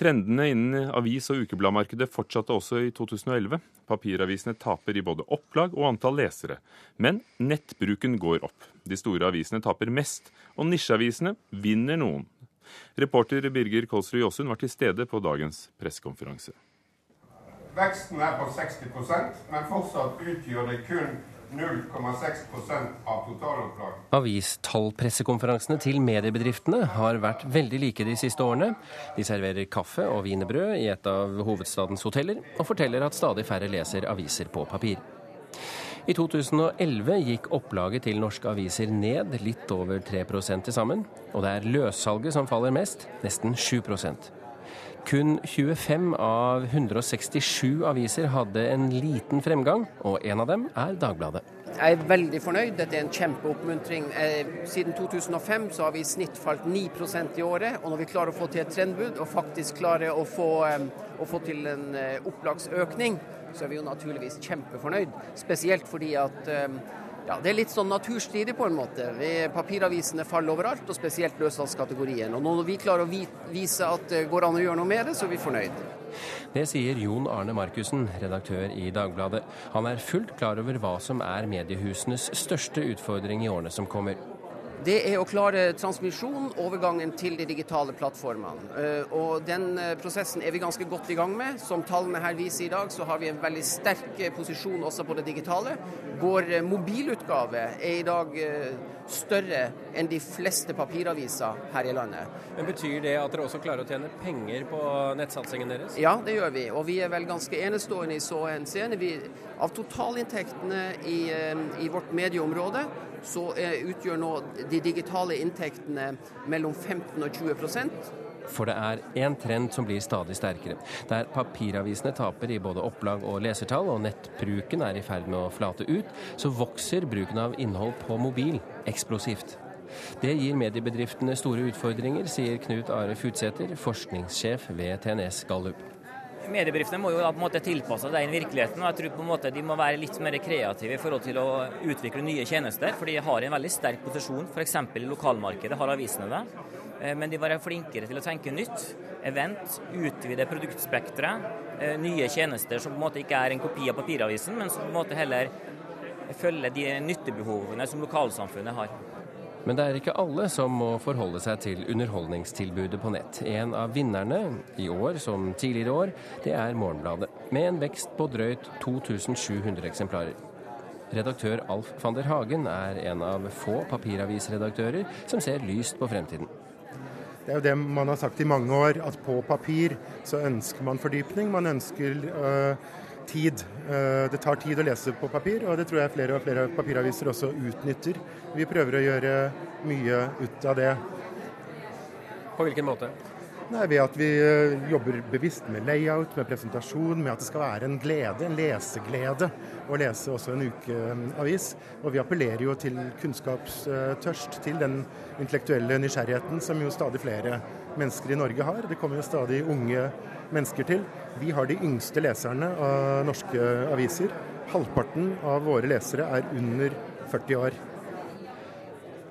Trendene innen avis- og ukebladmarkedet fortsatte også i 2011. Papiravisene taper i både opplag og antall lesere. Men nettbruken går opp. De store avisene taper mest, og nisjeavisene vinner noen. Reporter Birger Kolsrud Jåsund var til stede på dagens pressekonferanse. Veksten er på 60% men fortsatt utgjør det kun 0,6 av totalopplag. Avistallpressekonferansene til mediebedriftene har vært veldig like de siste årene. De serverer kaffe og wienerbrød i et av hovedstadens hoteller, og forteller at stadig færre leser aviser på papir. I 2011 gikk opplaget til norske aviser ned litt over 3 til sammen. Og det er løssalget som faller mest, nesten 7 kun 25 av 167 aviser hadde en liten fremgang, og en av dem er Dagbladet. Jeg er veldig fornøyd. Dette er en kjempeoppmuntring. Eh, siden 2005 så har vi i snitt falt 9% i året. Og når vi klarer å få til et trendbud og faktisk klarer å få, eh, å få til en eh, opplagsøkning, så er vi jo naturligvis kjempefornøyd. Spesielt fordi at ja, Det er litt sånn naturstridig på en måte. Papiravisene faller overalt, og spesielt løssalgskategorien. Og når vi klarer å vise at det går an å gjøre noe med det, så er vi fornøyd. Det sier Jon Arne Markussen, redaktør i Dagbladet. Han er fullt klar over hva som er mediehusenes største utfordring i årene som kommer det er å klare transmisjon, overgangen til de digitale plattformene. Eh, og Den eh, prosessen er vi ganske godt i gang med. Som tallene her viser i dag, så har vi en veldig sterk eh, posisjon også på det digitale. Vår mobilutgave er i dag større enn de fleste papiraviser her i landet. Men Betyr det at dere også klarer å tjene penger på nettsatsingen deres? Ja, det gjør vi. Og vi er vel ganske enestående i så henseende. Av totalinntektene i, i vårt medieområde så utgjør nå de digitale inntektene mellom 15 og 20% for det er én trend som blir stadig sterkere. Der papiravisene taper i både opplag og lesertall, og nettbruken er i ferd med å flate ut, så vokser bruken av innhold på mobil eksplosivt. Det gir mediebedriftene store utfordringer, sier Knut Are Futsæter, forskningssjef ved TNS Gallup. Mediebedriftene må jo da på en måte tilpasse seg den virkeligheten. og jeg tror på en måte De må være litt mer kreative i forhold til å utvikle nye tjenester. for De har en veldig sterk posisjon. F.eks. i lokalmarkedet har avisene det. Eh, men de må være flinkere til å tenke nytt. Event, utvide produktspekteret. Eh, nye tjenester som på en måte ikke er en kopi av papiravisen, men som på en måte heller følger de nyttebehovene som lokalsamfunnet har. Men det er ikke alle som må forholde seg til underholdningstilbudet på nett. En av vinnerne, i år som tidligere år, det er Morgenbladet, med en vekst på drøyt 2700 eksemplarer. Redaktør Alf van der Hagen er en av få papiravisredaktører som ser lyst på fremtiden. Det er jo det man har sagt i mange år, at på papir så ønsker man fordypning. Man ønsker øh, tid. Eh, det tar tid å lese på papir, og det tror jeg flere og flere papiraviser også utnytter. Vi prøver å gjøre mye ut av det. På hvilken måte? Nei, Ved at vi eh, jobber bevisst med layout, med presentasjon, med at det skal være en glede, en leseglede å lese også en ukeavis. Og vi appellerer jo til kunnskapstørst, til den intellektuelle nysgjerrigheten som jo stadig flere mennesker i Norge har. Det kommer jo stadig unge mennesker til. Vi har de yngste leserne av norske aviser. Halvparten av våre lesere er under 40 år.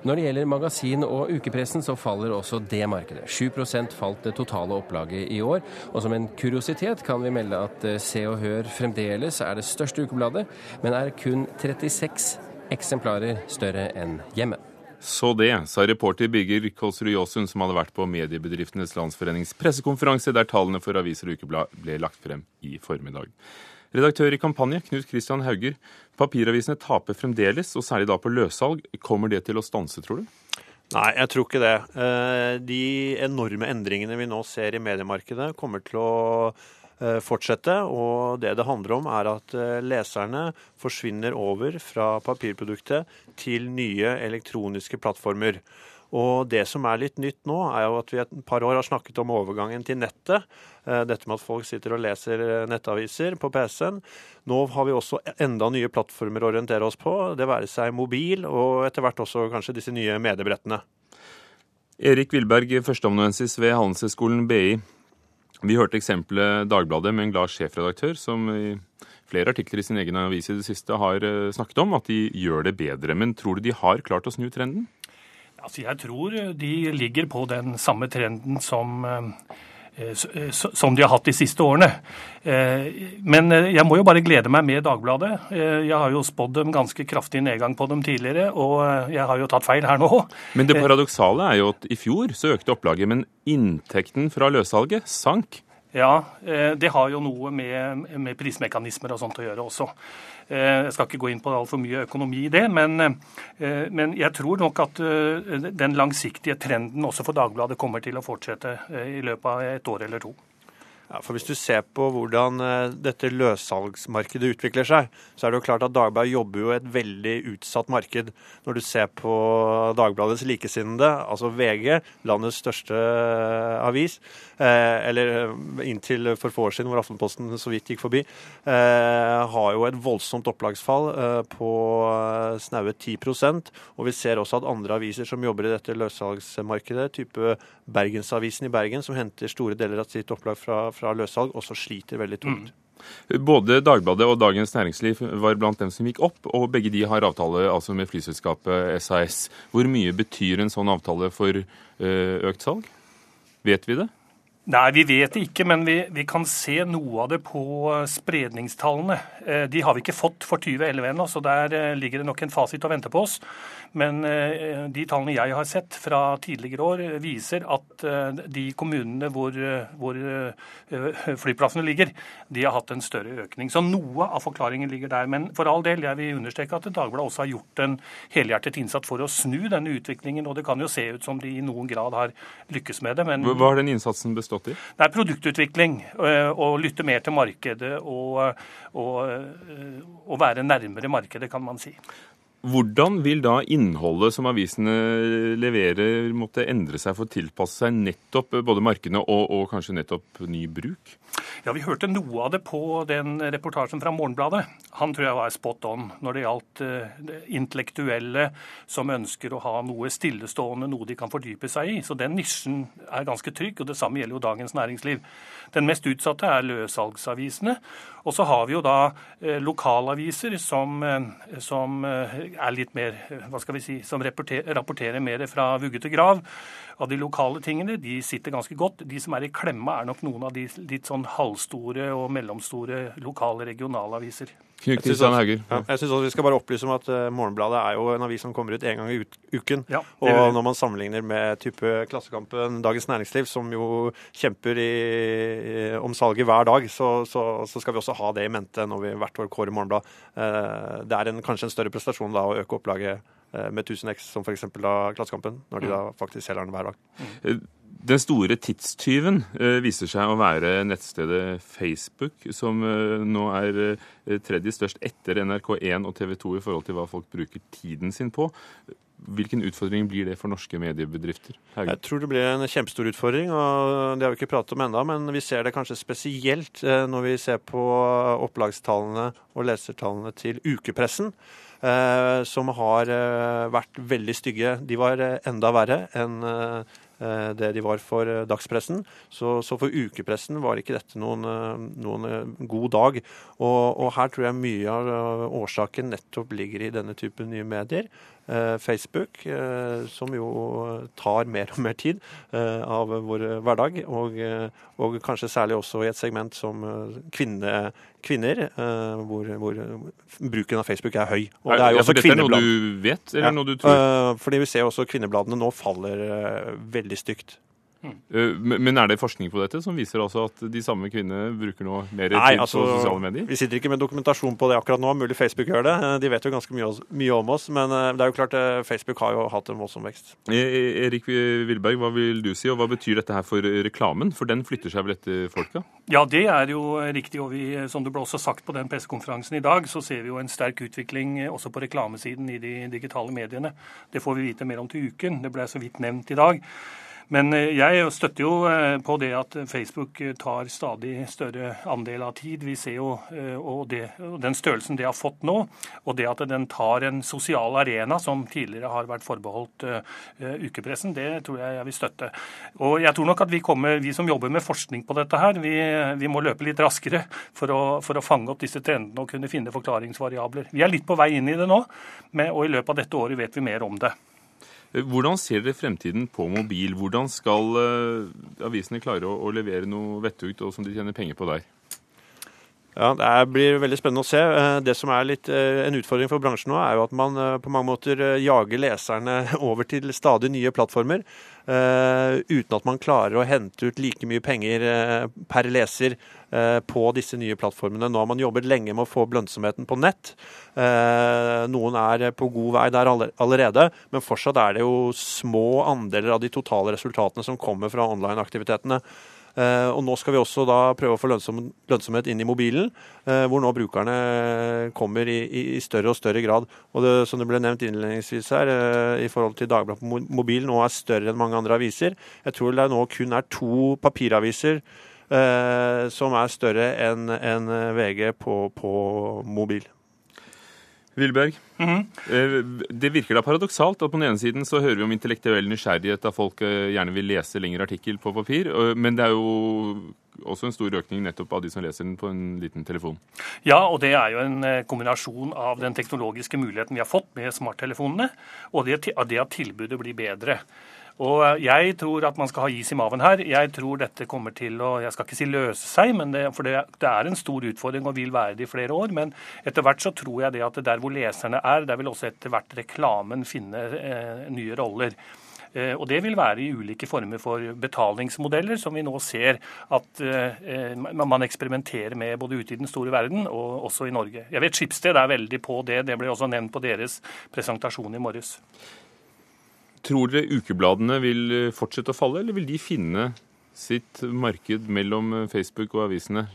Når det gjelder magasin og ukepressen, så faller også det markedet. 7 falt det totale opplaget i år. Og som en kuriositet kan vi melde at eh, Se og Hør fremdeles er det største ukebladet, men er kun 36 eksemplarer større enn Hjemme. Så det, sa reporter Birger Kolsrud Jåsund, som hadde vært på Mediebedriftenes Landsforenings pressekonferanse, der tallene for aviser og ukeblad ble lagt frem i formiddag. Redaktør i Kampanje, Knut Christian Hauger. Papiravisene taper fremdeles, og særlig da på løssalg. Kommer det til å stanse, tror du? Nei, jeg tror ikke det. Eh, de enorme endringene vi nå ser i mediemarkedet, kommer til å fortsette. Og det det handler om, er at eh, leserne forsvinner over fra papirproduktet til nye elektroniske plattformer. Og det som er litt nytt nå, er jo at vi et par år har snakket om overgangen til nettet. Eh, dette med at folk sitter og leser eh, nettaviser på PC-en. Nå har vi også enda nye plattformer å orientere oss på, det være seg mobil og etter hvert også kanskje disse nye mediebrettene. Erik Wilberg, førsteamanuensis ved Handelshøyskolen BI. Vi hørte eksempelet Dagbladet med en glad sjefredaktør som i flere artikler i sin egen avis i det siste har eh, snakket om at de gjør det bedre. Men tror du de har klart å snu trenden? Altså, jeg tror de ligger på den samme trenden som som de har hatt de siste årene. Men jeg må jo bare glede meg med Dagbladet. Jeg har jo spådd dem ganske kraftig nedgang på dem tidligere, og jeg har jo tatt feil her nå. Men det paradoksale er jo at i fjor så økte opplaget, men inntekten fra løssalget sank. Ja, det har jo noe med, med prismekanismer og sånt å gjøre også. Eh, jeg skal ikke gå inn på altfor mye økonomi i det, men, eh, men, jeg tror nok at eh, den langsiktige trenden også for Dagbladet kommer til å fortsette i løpet av et år eller to. Ja, for Hvis du ser på hvordan eh, dette løssalgsmarkedet utvikler seg, så er det jo klart at Dagbladet jobber jo i et veldig utsatt marked. Når du ser på Dagbladets likesinnede, altså VG, landets største eh, avis, eh, eller inntil for få år siden hvor Aftenposten så vidt gikk forbi, har jo et voldsomt opplagsfall på snaue 10% Og vi ser også at andre aviser som jobber i dette løssalgsmarkedet, type Bergensavisen i Bergen, som henter store deler av sitt opplag fra fra løssalg også sliter veldig tungt. Mm. Både Dagbladet og Dagens Næringsliv var blant dem som gikk opp, og begge de har avtale altså med flyselskapet SAS. Hvor mye betyr en sånn avtale for eh, økt salg? Vet vi det? Nei, vi vet det ikke, men vi, vi, kan se noe av det på eh, spredningstallene. Eh, de har vi ikke fått for 2011 ennå, så der ligger det nok en fasit å vente på oss. Men eh, de tallene jeg har sett fra tidligere år, viser at eh, de kommunene hvor, eh, hvor flyplassene ligger, de har hatt en større økning. Så noe av forklaringen ligger der. Men for all del, jeg vil understreke at Dagbladet også har gjort en helhjertet innsats for å snu denne utviklingen. Og det kan jo se ut som de i noen grad har lykkes med det. Men Hva har den innsatsen bestått i? Det er produktutvikling. Å lytte mer til markedet og, og, og være nærmere markedet, kan man si. Hvordan vil da innholdet som avisene leverer, måtte endre seg for å tilpasse seg nettopp både markedene og, og, kanskje nettopp ny bruk? Ja, Vi hørte noe av det på den reportasjen fra Morgenbladet. Han tror jeg var spot on når det gjaldt uh, intellektuelle som ønsker å ha noe stillestående, noe de kan fordype seg i. Så den nisjen er ganske trygg, og det samme gjelder jo Dagens Næringsliv. Den mest utsatte er løssalgsavisene. Og så har vi jo da uh, lokalaviser som, uh, som er litt mer, hva skal vi si, som rapporterer, rapporterer mer fra vugge til grav av de lokale tingene. De sitter ganske godt. De som er i klemma, er nok noen av de litt sånn halvstore og mellomstore lokale regionalaviser. Jeg syns også vi skal bare opplyse om at uh, Morgenbladet er jo en avis som kommer ut én gang i uken. Ja, og når man sammenligner med type Klassekampen, Dagens Næringsliv, som jo kjemper i, i, om salget hver dag, så, så, så, skal vi også ha det i mente når vi hvert år kårer Morgenbladet. Uh, det er en, kanskje en større prestasjon da å øke opplaget uh, med 1000 X, som f.eks. Klassekampen, når de da mm. faktisk selger den hver dag. Den store tidstyven eh, viser seg å være nettstedet Facebook, som eh, nå er eh, tredje størst etter NRK1 og TV 2 i forhold til hva folk bruker tiden sin på. Hvilken utfordring blir det for norske mediebedrifter? Herregud. Jeg tror det blir en kjempestor utfordring, og det har vi ikke pratet om ennå. Men vi ser det kanskje spesielt når vi ser på opplagstallene og lesertallene til ukepressen. som har vært veldig stygge. De var enda verre enn det de var for eh, dagspressen. Så, så, for ukepressen var ikke dette noen, eh, noen god dag. Og, og, her tror jeg mye av årsaken nettopp ligger i denne typen nye medier. Facebook, som jo tar mer og mer tid av vår hverdag, og, og kanskje særlig også i et segment som kvinne, kvinner, hvor, hvor, bruken av Facebook er høy. Og det er jo også ja, Dette er noe du vet, eller ja, noe du tror? Fordi vi ser også kvinnebladene nå faller veldig stygt. Mm. Men er det forskning på dette som viser altså at de samme kvinnene bruker nå mer Nei, tid altså, på sosiale medier? Vi sitter ikke med dokumentasjon på det akkurat nå. Mulig Facebook gjør det. De vet jo ganske mye, mye om oss. Men eh, det er jo klart Facebook har jo hatt en voldsom vekst. E, e, Erik Wilberg, hva vil du si, og hva betyr dette her for reklamen? For den flytter seg vel etter folka? Ja, det er jo riktig. Og vi, som det ble også sagt på den pressekonferansen i dag, så ser vi jo en sterk utvikling også på reklamesiden i de digitale mediene. Det får vi vite mer om til uken. Det ble så vidt nevnt i dag. Men eh, jeg støtter jo eh, på det at Facebook tar stadig større andel av tid. Vi ser jo eh, og det, den størrelsen det har fått nå, og det at den tar en sosial arena som tidligere har vært forbeholdt ukepressen, det tror jeg jeg vil støtte. Og jeg tror nok at vi, kommer, vi som jobber med forskning på dette her, vi, vi må løpe litt raskere for å, for å, fange opp disse trendene og kunne finne forklaringsvariabler. Vi er litt på vei inn i det nå, og i løpet av dette året vet vi mer om det. Hvordan ser dere fremtiden på mobil? Hvordan skal avisene klare å levere noe vettugt og som de tjener penger på der? Ja, Det blir veldig spennende å se. Eh, det som er litt eh, en utfordring for bransjen nå, er jo at man eh, på mange måter jager leserne over til stadig nye plattformer. Uten at man klarer å hente ut like mye penger per leser på disse nye plattformene. Nå har man jobbet lenge med å få lønnsomheten på nett. Noen er på god vei der allerede, men fortsatt er det jo små andeler av de totale resultatene som kommer fra online-aktivitetene. Eh, og nå skal vi også da prøve å få lønnsom, lønnsomhet inn i mobilen, eh, hvor nå brukerne kommer i, i større og større grad. Og det, som det ble nevnt innledningsvis her, eh, i forhold til Dagbladet på mobil nå er større enn mange andre aviser. Jeg tror det nå kun er to papiraviser som er større enn en VG på, på mobil. Vilberg, mm -hmm. det virker da paradoksalt at på den ene siden så hører vi om intellektuell nysgjerrighet, da folk eh, gjerne vil lese lengre artikkel på papir, men det er jo også en stor økning nettopp av de som leser den på en liten telefon. Ja, og det er jo en eh, kombinasjon av den teknologiske muligheten vi har fått med smarttelefonene, og det at tilbudet blir bedre. Og jeg tror at man skal ha is i maven her. Jeg tror dette kommer til å Jeg skal ikke si løse seg, det, for det, det, er en stor utfordring og vil være det i flere år. Men etter hvert så tror jeg det at der hvor leserne er, der vil også etter hvert reklamen finne eh, nye roller. Eh, og Det vil være i ulike former for betalingsmodeller, som vi nå ser at eh, man eksperimenterer med både ute i den store verden og også i Norge. Jeg vet Skipsted er veldig på det. Det ble også nevnt på deres presentasjon i morges. Tror dere ukebladene vil eh, fortsette å falle, eller vil de finne sitt marked mellom eh, Facebook og avisene?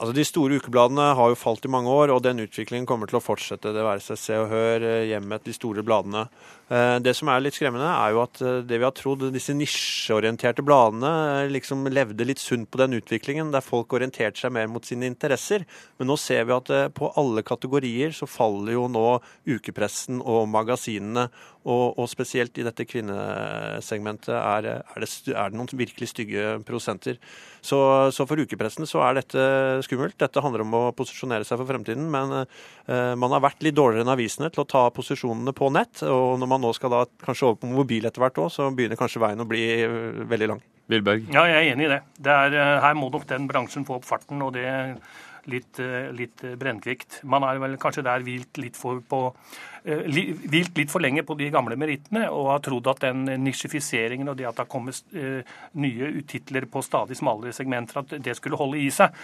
Altså De store ukebladene har jo falt i mange år, og den utviklingen kommer til å fortsette. Det være seg Se og Hør, eh, Hjemmet, de store bladene. Det som er litt skremmende, er jo at det vi har trodd, disse nisjeorienterte bladene liksom levde litt sunt på den utviklingen, der folk orienterte seg mer mot sine interesser. Men nå ser vi at på alle kategorier så faller jo nå ukepressen og magasinene. Og, og, spesielt i dette kvinnesegmentet er, er, det, er, det, noen virkelig stygge prosenter. Så, så, for ukepressen så er dette skummelt. Dette handler om å posisjonere seg for fremtiden. Men eh, man har vært litt dårligere enn avisene til å ta posisjonene på nett. Og når man nå skal da kanskje over på mobil etter hvert òg, så begynner kanskje veien å bli uh, veldig lang. Vilberg? Ja, jeg er enig i det. det er, uh, her må nok den bransjen få opp farten. og det litt, litt brennkvikt. Man er vel kanskje der hvilt litt for på Eh, hvilt litt for lenge på de gamle merittene og har trodd at den nisjifiseringen og det at det har kommet eh, nye titler på stadig smalere segmenter, at det skulle holde i seg.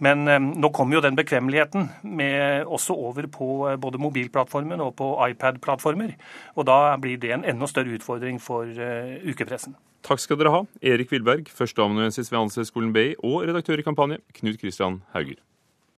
Men eh, nå kommer jo den bekvemmeligheten med, også over på både mobilplattformen og på iPad-plattformer. Og da blir det en enda større utfordring for ukepressen. Takk skal dere ha, Erik Wilberg, førsteamanuensis ved Handelshøyskolen BI og redaktør i Kampanje, Knut Christian Hauger.